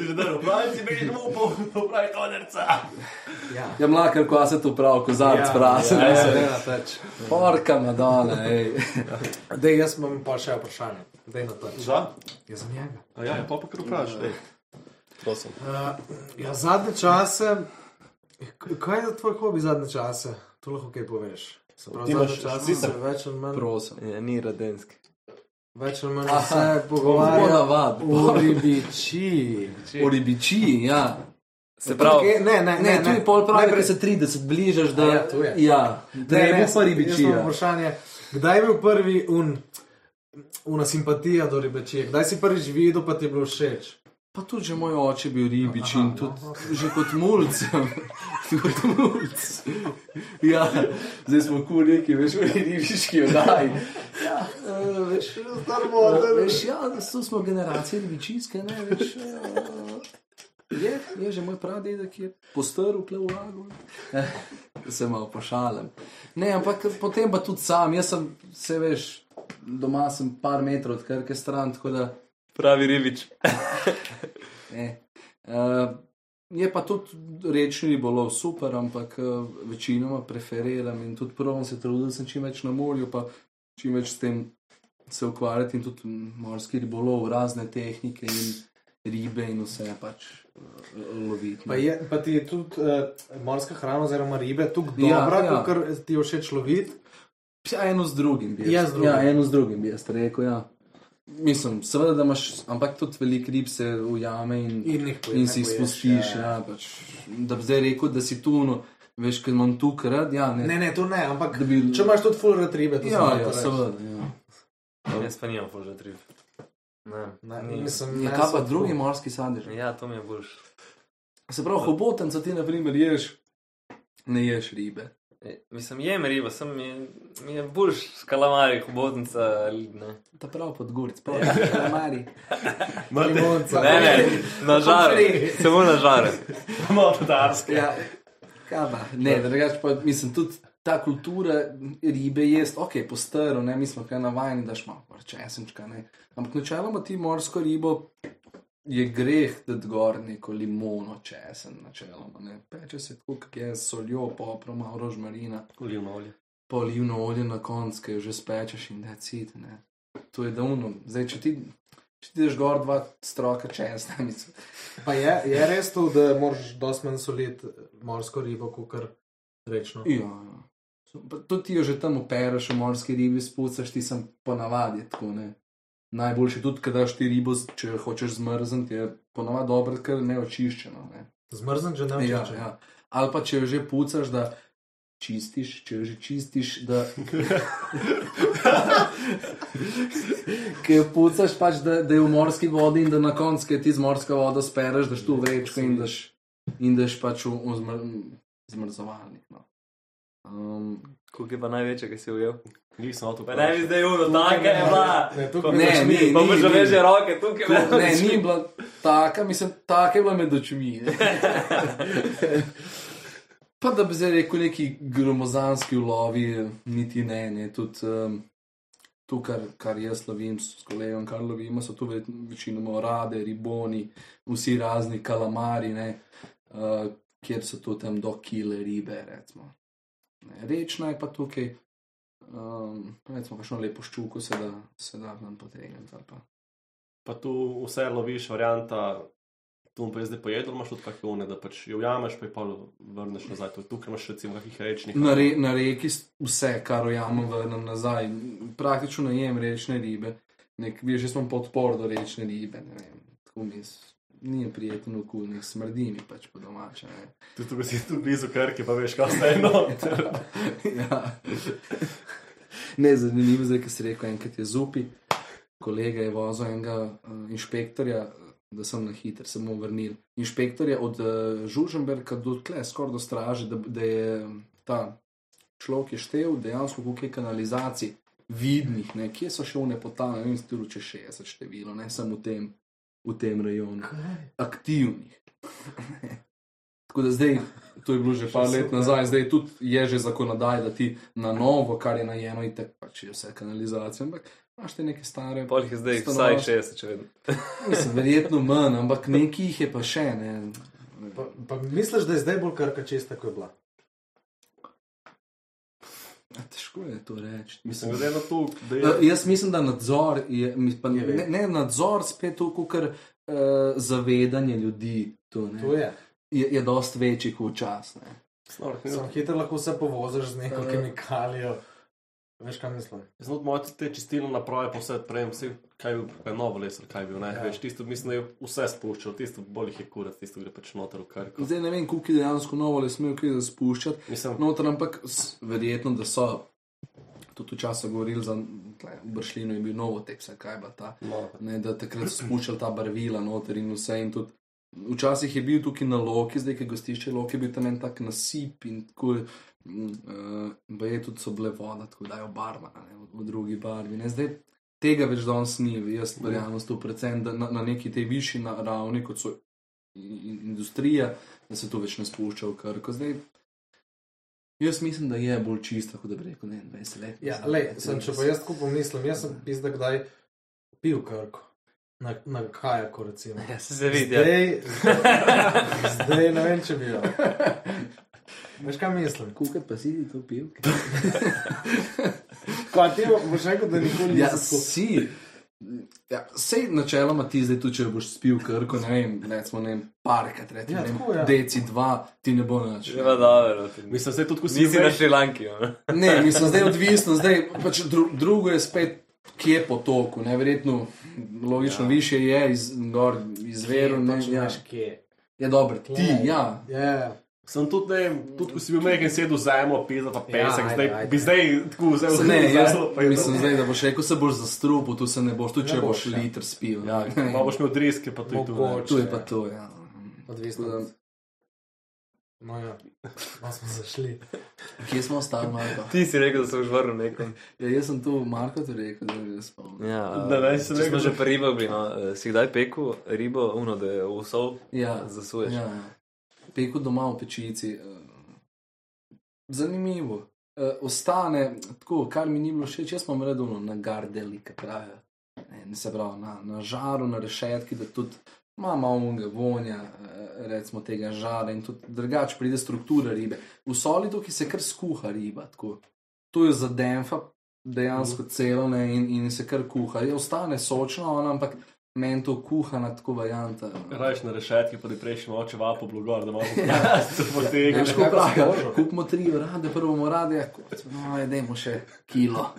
Že dobro, pravi si meni, da bomo popravili oderca. Ja. Ja, mlakar, ko se to pravi, prasen. Ja, Ja, ja, ja, ja, pač. Porka, madona, ej. Dej, jaz imam pa še vprašanje. Dej na to. Za? Jaz sem njega. A ja, pa pa kar vprašaj. Prosim. Uh, ja, zadnje čase, kaj je tvoj hobi zadnje čase? To lahko kaj poveš. Ti imaš sicer- se več ali manj, Prosim. Ja, ni radenski. več ali manj Aha, vse pogovarja navad. o ribiči. O ribiči, ja. Se pravi, Tukaj- Ne, ne, Ne, ne, tu je pol pravi, Najprej- se 30 bližaš, da A ja, tu je. Ja, Ne, drevo ne, pa jaz ribičija. imam Vprašanje, kdaj je bil prvi un, una simpatija do ribičije? Kdaj si prvič videl, pa ti je bilo všeč? Pa tudi že moj oče je bil ribič in tudi že kot mulj. kot mulj. Ja, zdaj smo kul neki, veš, v ribiški oddaji. Ja, veš, veš, ja, tu smo generacije ribičijske, ne, veš. eh, Je, je že moj pradedek, ki je postrl tle v lagu. Se malo pošalim. Ne, ampak potem pa tudi sam, jaz sem, se veš, doma sem par metrov od krke stran, tako da pravi ribič. Ne. Uh, je pa tudi rečni ribolov super, ampak uh, večinoma preferiram in tudi prvo se trudim, da sem čim več na morju, pa čim več s tem se ukvarjati in tudi morski ribolov, razne tehnike in ribe in vse pač uh, loviti. Pa, je, pa ti je tudi uh, morska hrana, oziroma ribe, tako Ja, dobra, ja. ker ti je všeč loviti. Ja, eno z drugim bi Ja, jaz, z drugim. ja, eno z drugim bi jaz rekel. Ja. Mislim, seveda, da imaš, ampak tudi velik rib se ujame in, In jih poje- in ne si jih spustiš. ja, Ja, ja. pač, da bi zdaj rekel, da si tu, no, veš, ker imam tu krat. Ja, ne, Ne, ne, to ne, ampak bi- če imaš tudi full ribe, to ja, samo ja, reči. seveda. Ja. Jaz pa nimam fulža trip. Ne, Ne, ni. mislim, Ja, meni kaj pa ful- drugi morski sadež? Ja, to mi je boljš. Se pravi, hobotenca ti, na primer, ješ, ne ješ ribe. E, Mislim, jem ribo, sem mi, mi je boljš s kalamari, hobotnica ali ne. Ta prav pod goric, prav kalamari. Limonca. Ne, ne, na žar, samo na žar. Malo rudarske. Ja, kaj pa? Ne, drugače pa mislim tudi. Ta kultura ribe je, ok, postaro, ne, mi smo kaj navajeni, da šmo, česenčka, ne. Ampak načeloma ti morsko ribo je greh, da gor neko limono česen, načeloma, ne. Peče se tako, kak je s soljo, poprom, malo rožmarina, Olivno olje. pa olivno olje na koncu, ki jo že spečeš in da cit, ne. To je davno. Zdaj, če ti, če ti daš gor dva stroka česna, mislim. Pa je, je res to, da moraš dosti manj soliti morsko ribo, kot kar rečno. Ja, ja. Pa Tudi ti jo že tam opereš, v morski ribi spucaš, ti sem ponavadi tako. Ne. Najboljši tudi, kad daš ti ribo, če jo hočeš zmrzniti, je ponavadi dobro, ker ne očiščeno. Ne. Zmrzen, že ne Ja, ja. Ali pa če jo že pucaš, da čistiš, če jo že čistiš, da. Ki jo pucaš, pač, da, da je v morski vodi in da na koncu, ki ti z morsko vodo spereš, daš tu vrečko in daš, in daš pač v, v zmr, zmrzovalnik. No. Um, Kuk je pa največje, ki si ujel? Nisem avto. Pa ne bi zdaj uno, tako je bila. Ne, Ne, ni, mi- Pa ni, boš že ni. veže roke, tukaj Ko- Ne, ni bila taka, mislim, taka je bila med očmi. ne. Pa da bi zdaj rekel neki gromozanski ulovi, niti ne, ne. Tudi um, to, kar, kar jaz lovim s kolegom, kar lovimo, so tu ve- večinoma orade, riboni, vsi razni kalamari, ne, uh, kjer so tu tam do kile ribe, recimo. Rečna je pa tukaj. Um, recimo, kakšno lepo ščuko se da, se da nam potegniti. pa. Pa tu vse loviš, varianta, tu pa je zdaj pojedel, imaš tudi kakšne one, da pač jo ujameš, pa jih pa vrneš nazaj. Tu- Tukaj imaš recimo kakih rečnih. Na, re, na reki vse, kar ujamem, vrnem nazaj. Praktično ne jem rečne ribe. Nek, veš, jaz imam podpor do rečne ribe. ne vem, Tako mi s- ni prijeten okus, nek smrdi mi pač po domače. ne. Tudi tu si tu blizu krke, pa veš, kaj ste eno. ja. Ne, zanimivo je, ker si rekel, enkrat je zupi. Kolega je vozil enega uh, inšpektorja, da sem na hiter, se mu vrnil. Inšpektor je od uh, Žuženberga do tle, skoraj do straže, da, da je ta človek je štev dejansko, koliko je kanalizacij vidnih, ne, kje so še one potane, ne vem, stilo če 60 število, ne samo v tem, v tem rajonu, aktivnih. Tako da zdaj, to je bilo že par let nazaj, zdaj tudi je že zakonodaj, da ti na novo, kar je najeno, in tako pač je vse kanalizacija. Ampak imaš te neke stare, Polih je zdaj Stanovanj- vsaj 60, če vedno. mislim, verjetno manj, ampak nekih je pa še ne. Pa, pa misliš, da je zdaj bolj krka čista, kot je bila? A, Težko je to reči. Mislim, glede na to, da Uh, je. jaz mislim, da nadzor je, pa, Je ne, ne nadzor, spet to, kar uh, zavedanje ljudi. To, ne. To je. je, je dost večji kot Sem hitro lahko vse povoziš z neko Ja. kemikalijo. Veš, kaj mislim? Znot moje tudi te čistilne naprave, pa vse prejem, vse kaj bil, novo lesar, kaj bil, ne, Ja. veš, tisto mislim, da je vse spuščal, tisto bolj jih je kurat, tisto gre pač noter v karko. Zdaj ne vem, koliko dejansko novo le smejo kaj spuščati. Mislim, Noter, ampak verjetno, da so tudi včasih govorili za tle, v Bršlinu je bil novo tekst, kaj bila ta. no, Ne, da takrat so spuščali ta barvila noter in vse. In tudi, včasih je bil tukaj na Loki, zdaj je gostišče Loki, je bil tam en tak nasip in tako. Uh, je tudi so bile voda, tako da je obarvana ne, v, v drugi barvi. Ne. Zdaj tega več danes ni, jaz verjamem, sto predvsem da na, na neki tej višji na- ravni, kot so in- in- industrija, da se to več ne spušča v krko. Zdaj, jaz mislim, da je bolj čista, kot da bi rekel, ne 20 let. Ja, sem, če pa jaz tako pomislim, jaz sem pizda kdaj pil krko. Na, na kajaku, recimo. Ja, se se vidi. Ja. Zdaj, zdaj ne vem, če bi jo. Veš, kaj mislim? Kukaj pa si ti to pil? Kaj ti bo- boš rekel, da nikoli Ja, tako- si. Ja, sej načeloma ti zdaj, tudi če boš spil krko, ne vem, recimo, ne vem, parkrat, Ja, ja, ne tako, ja. vem, deci dva, ti ne bo nič. Pa dobro. ti- mislim, zdaj tudi, ko si Nisi na Šrilanki. no. Ne, mislim, zdaj odvisno, zdaj pač dru, drugo je spet, kje po toku, neverjetno, logično, ja. više je iz, gor, iz veru, ne, Točno ja. kje. je dobro, ti, Tle. ja. Ja, ja. Sem tudi, ne, vem, tudi ko si bil nekaj sedel zemljo, pizza pa Ja, pesek, ajde, zdaj ajde. bi zdaj tako Ne, jaz zemljo, pa je mislim, zdaj, da boš rekel, se boš zastrupil, tu se ne boš, tudi Ne če boš, boš ja. liter spil. Ja, ne. malo boš imel driske, pa je ne. Mogoče. Tu je pa to, ja. Odvisno. No, ja, malo smo zašli. Kje smo ostali, Marko? Ti si rekel, da se boš vrnil nekom. Ja, jaz sem tu Marko to rekel, da bi se spomnil. Ja, Da, ne, sem če smo rekel, že pri ribu, bili, no, eh, si kdaj pekel ribo, uno, da je usov, Ja, zasuješ. ja, ja. Peko doma v pečici. eh, Zanimivo. Eh, Ostane tako, kar mi ni bilo všeč, jaz sem redno na gardeli, kaj pravijo. Ne, Se pravi, na, na žaru, na rešetki, da tudi ima malo unga vonja, eh, recimo tega žara in tudi drugače pride struktura ribe. V soli tukaj se kar skuha riba, tako. To je za demfa dejansko celo ne, in, in se kar kuha. Je ostane sočna, ona, ampak meni to kuhana tako varianta. Rajš na rešetki, pa ti prejši oče vapo blogor, da Ja. potegne. Veš, ko pravijo, kupimo tri rade, prvo bomo rade, no, idemo še kilo,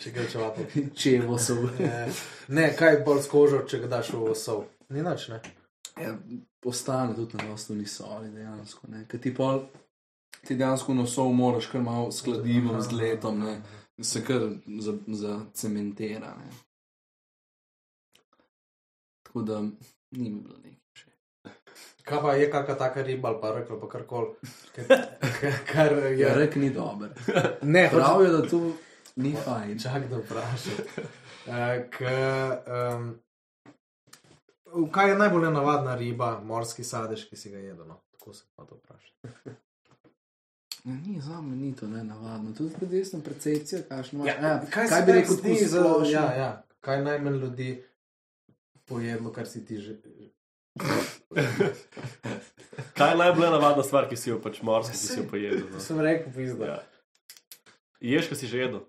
Če ga čevapo. če bo so. Ne, ne, kaj bolj s kožo, če ga daš v osov. Ni nič, ne. Ja, ostane tudi na osnovni soli, dejansko. Ker ti pol, ti dejansko nosov moraš kar malo s kladivom, z letom, ne. se kar zacementira. Za Tako da ni mi bilo nekaj. všeč. Kaj pa je kakšna taka riba ali pa rekla pa karkoli. Kar, kar Ja, je. rek ni dober. Ne, Pravijo, da to ni fajn. Čak da vprašam. Uh, k, um, kaj je najbolj nenavadna riba, morski sadež, ki si ga jedel? No? Tako se pa to vpraša. Ja, Ni za me, ni to ne navadno. Tudi z desno percepcijo, kakšno imaš. Ja, Ja, kaj, kaj bi rekel, tako za- splošno? Ja, ja. Kaj najmanj ljudi pojedlo, kar si ti že. Kaj je najbolj navadna stvar, ki si jo pač morski, ki si jo pojedel? No? sem rekel, pizda. Ja. Ješ, ki si že jedel?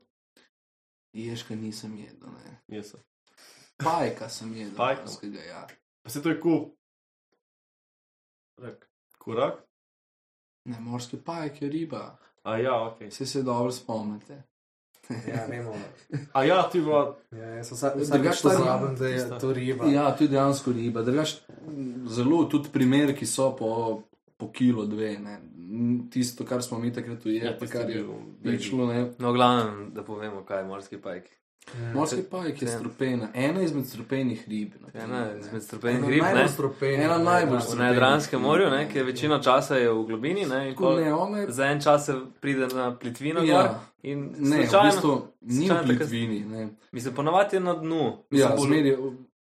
Ježka nisem jedel, ne. Jaz sem. Pajka sem jedel. Pajka? morskega, Ja. Pa se to je kul. Rek. Kurak? Ne, morski pajk je riba. A ja, ok. Vse se dobro spomnite. Ja, vemo. A ja, ti bo. Ja, Drugače ta riba- da je to riba. Ja, tudi dejansko riba. Drugač, zelo tudi primeri, ki so po, po kilo, dve. Ne. Tisto, kar smo mi takrat ujeli, Ja, tisti kar je je bil prišlo. Ne. No, glavno, da povemo, kaj je morski pajk. Mm. Morski pajk je Ja. strupena, ena izmed strupenih rib. na Ena izmed strupenih rib, ne? najbolj strupenih, Ena najbolj ja. V strupenih. Jadranskem morju, ne, ki je večino časa je v globini, ne, in pol ne, ona je za en čas se pride na plitvino Ja. gor in Ne, v slučajno, bistvu ni v plitvini. Ne. mislim, ponavadi je na dnu. Ja, Mislim, bolj- zmeri,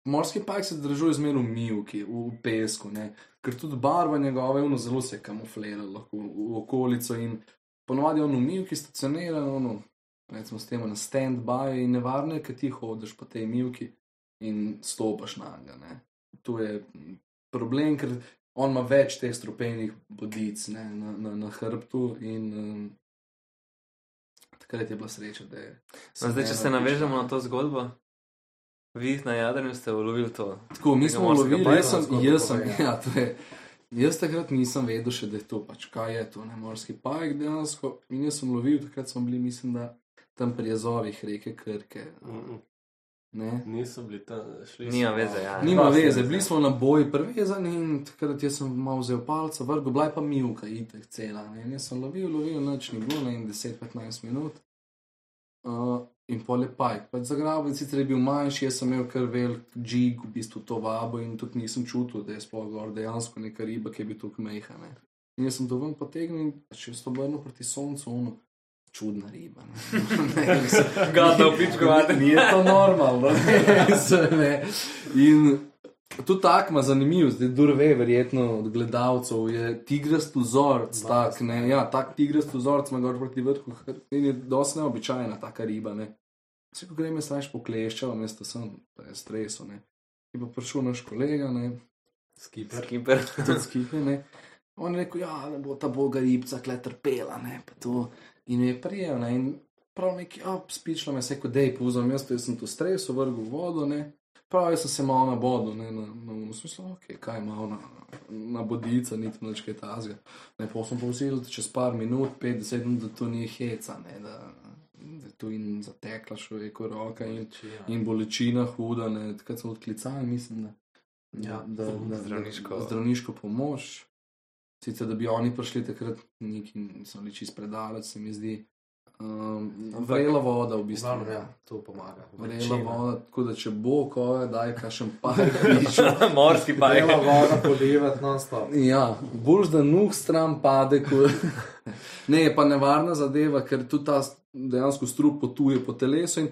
morski pajk se zdržuje zmeraj v mivki, v, v pesku, ne. ker tudi barva njegove je ono zelo se kamuflira lahko v, v okolico in ponovadi je on v mivki stacioniran, ono, recimo s tem na stand-by in nevarno je, ker ti hodiš po tej mivki in stopaš na njega. ne. To je mm, problem, ker on ima več teh strupenih bodic ne, na, na, na hrbtu in um, takrat je bila sreča, da je. No, zdaj, če se navežemo na to zgodbo, vi na Jadranju ste ulovili to. Tako, mi smo morskega lovili, pajka, jaz sem, jaz sem, ja. ja, to je. Jaz takrat nisem vedel še, da je to pač kaj je to, ne morski pajek dejansko. In jaz sem lovil, takrat smo bili, mislim, da tam pri jezovih reke Krke. Mm, Ne? Niso bili tam, šli Nima so- veze, ja. Nima Dosti veze, bili smo na boji prevezani in takrat jaz sem malo vzel palca, vrgo, bila je pa milka, itek cela. Ne? In jaz sem lovil, lovil, noč ni bilo, ne, in 10-15 minut. Uh, in pol je pajk. Pač zagraben, sicer je bil manjši, jaz sem imel kar velik jig, v bistvu to vabo in tudi nisem čutil, da je sploh gor dejansko neka riba, ki je bi tukaj meha. Ne? In jaz sem to ven potegnil in pač jaz to obrnil proti soncu, ono. Čudna riba. Pičko, vate. Ni to normalno. ne. In tudi tako ima zanimiv, zdaj durve, verjetno od gledalcev, je tigrast vzorc, tak, ne, ja, tak tigrast vzorc ima gor proti vrhu in je dosti neobičajna taka riba, ne. Vse, ko grem, raje pokleščal, mesto sem, da je streso, ne. In pa prišel naš kolega, ne, Skipper. Skipper. tudi skipe, ne. On je rekel, ja, ne bo ta boga ribca kle trpela, ne, pa to. In je prijel, ne, in prav neki, ja, spičlo me, se kot dej, povzem jaz, jaz sem tu stresu, vrgel vodo, ne. Prav jaz sem se malo na bodu, ne, na, na unu, smislu, ok, kaj je malo na, na bodica, niti nič kaj tazga. Ne, pa sem povzel, da čez par minut, 50 minut, da to ni heca, ne, da, da je tu in zatekla človeku roka in, in bolečina huda, ne, takrat so odklicali, mislim, da, Ja, da, da, da, zdravniško. da, zdravniško pomoč. Sicer, da bi oni prišli takrat, neki niso bili čist predaleč, se mi zdi. Um, vrela voda, v bistvu. Glavno, ja, to pomaga. Vrela voda, tako da če bo, ko je, daj kašem par piču. Morski pajek. Vrela voda podivati non-stop. Ja, bolj da nuh stran pade. Ko... ne, je pa nevarna zadeva, ker tudi ta dejansko strup potuje po telesu in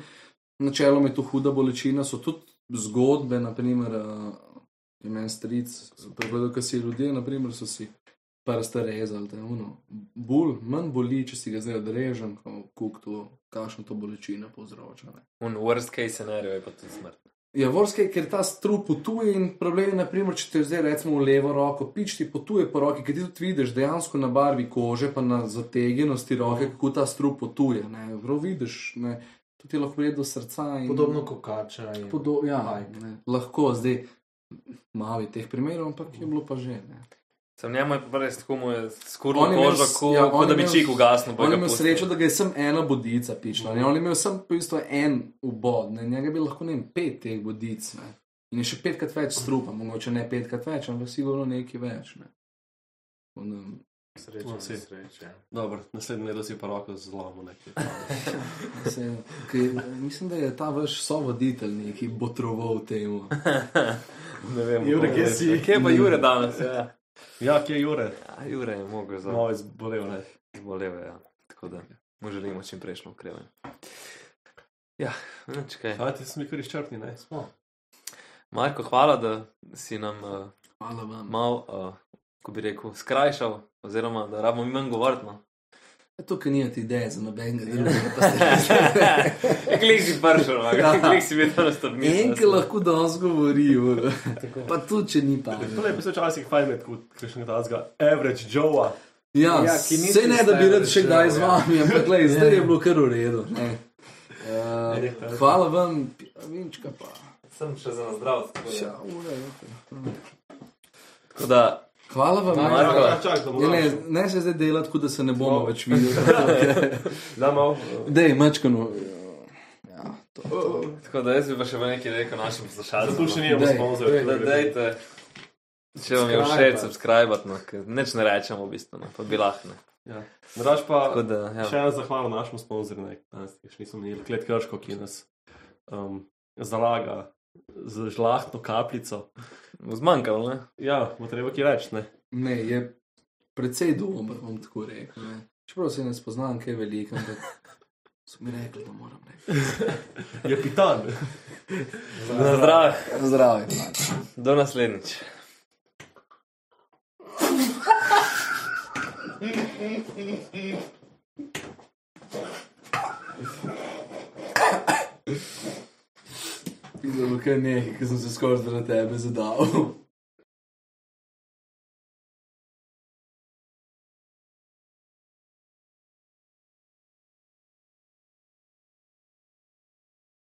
načeloma je to huda bolečina. So tudi zgodbe, naprimer, uh, imen stric, pregledal, kaj si ljudje, naprimer, so si prste rezali, je ono. Bolj, manj boli, če si ga zdaj odrežem, kot to, kakšno to bolečino povzroča. Ne. Un worst case scenario je pa tudi smrt. Ja, vorske, ker ta strup potuje in problem je, naprimer, če te zdaj recimo v levo roko, pič ti potuje po roki, ker ti tudi vidiš dejansko na barvi kože, pa na zategnjenosti roke, kako ta strup potuje. Ne, Prav vidiš, ne, to ti lahko pride do srca. In, Podobno kot kača. Podo, ja, ne, lahko zdaj malo je teh primerov, ampak je bilo pa že. Ne. Sem njemu je pa res tako mu je imel kožo, ko, ja, ko da bi čik ugasnil. pa On je imel srečo, da ga je sem ena bodica pičila. Ne? On je imel sem v bistvu en ubod, ne? njega bi lahko ne vem, pet teh bodic. Ne? In je še petkrat več strupa, mogoče ne petkrat več, ampak sigurno nekaj več. Ne? On, um, Sreča, No, si. sreča. Dobro, naslednji leto si pa roko zlomil nekaj. se, kaj, mislim, da je ta vaš sovoditelj neki botroval temu. Ne vem, Jure, kje je. si? Kje je pa Jure danes? Ja, Ja, kje je Jure? ja Jure je mogel za Malo izbolel, ne. zboleve. Ja. Tako da mu želimo čim prejšnjo okrevanje. Ja, nič kaj. Kaj ti smo kar izčrpni, ne? Smo. Marko, hvala, da si nam uh, Hvala vam. mal, uh, ko bi rekel, skrajšal, oziroma da rabimo mi manj govoriti. No. Tukaj nimate ideje za nobenega Ja. drugega. pa ste- Klik si pršel, Ja. klik si bil na stopnici. En, ki lahko danes govori, uro. Tako. pa tudi, če ni To pametno. je pisal včasih fajn med, kot kakšnega tazga. Average Joe. Ja, Ja, ja vse ne, da bi rad še kdaj z vami, ampak glej, zdaj Ja. je bilo kar v redu. ne. Uh, hvala vam, Vinčka pa. Sem še za nazdrav. Ja, ura, je. Tako da, Hvala vam, Marko. Marko. Ja, čak, da ne, bomo. ne se zdaj delati, tako da se ne bomo No. več videli. Da, malo. Dej, mačkano. Ja, to, to. tako da jaz bi pa še nekaj rekel našim poslušalcem. Dej, sponzorja. dej, Da, dejte, če vam je všeč, subscribe, no, ker nič ne rečemo v bistvu, no, pa bi lahko. ne. Ja. Draž pa, Tako da, ja. še ena zahvala našemu sponzorju, ne, danes še nismo imeli, Klet Krško, ki nas um, zalaga z žlahtno kapljico. Zmanjkalo, ne? Ja, bo treba ki reči, ne. Ne, je precej dober, bom tako rekel. Ne. Čeprav se ne spoznam, kaj je veliko, ampak so mi rekli, da moram reči. Je pitan. Na zdravje. Zdravje, pač. Do naslednjič. Zelo kaj nekaj, ki sem se skoraj zaradi tebe zadal.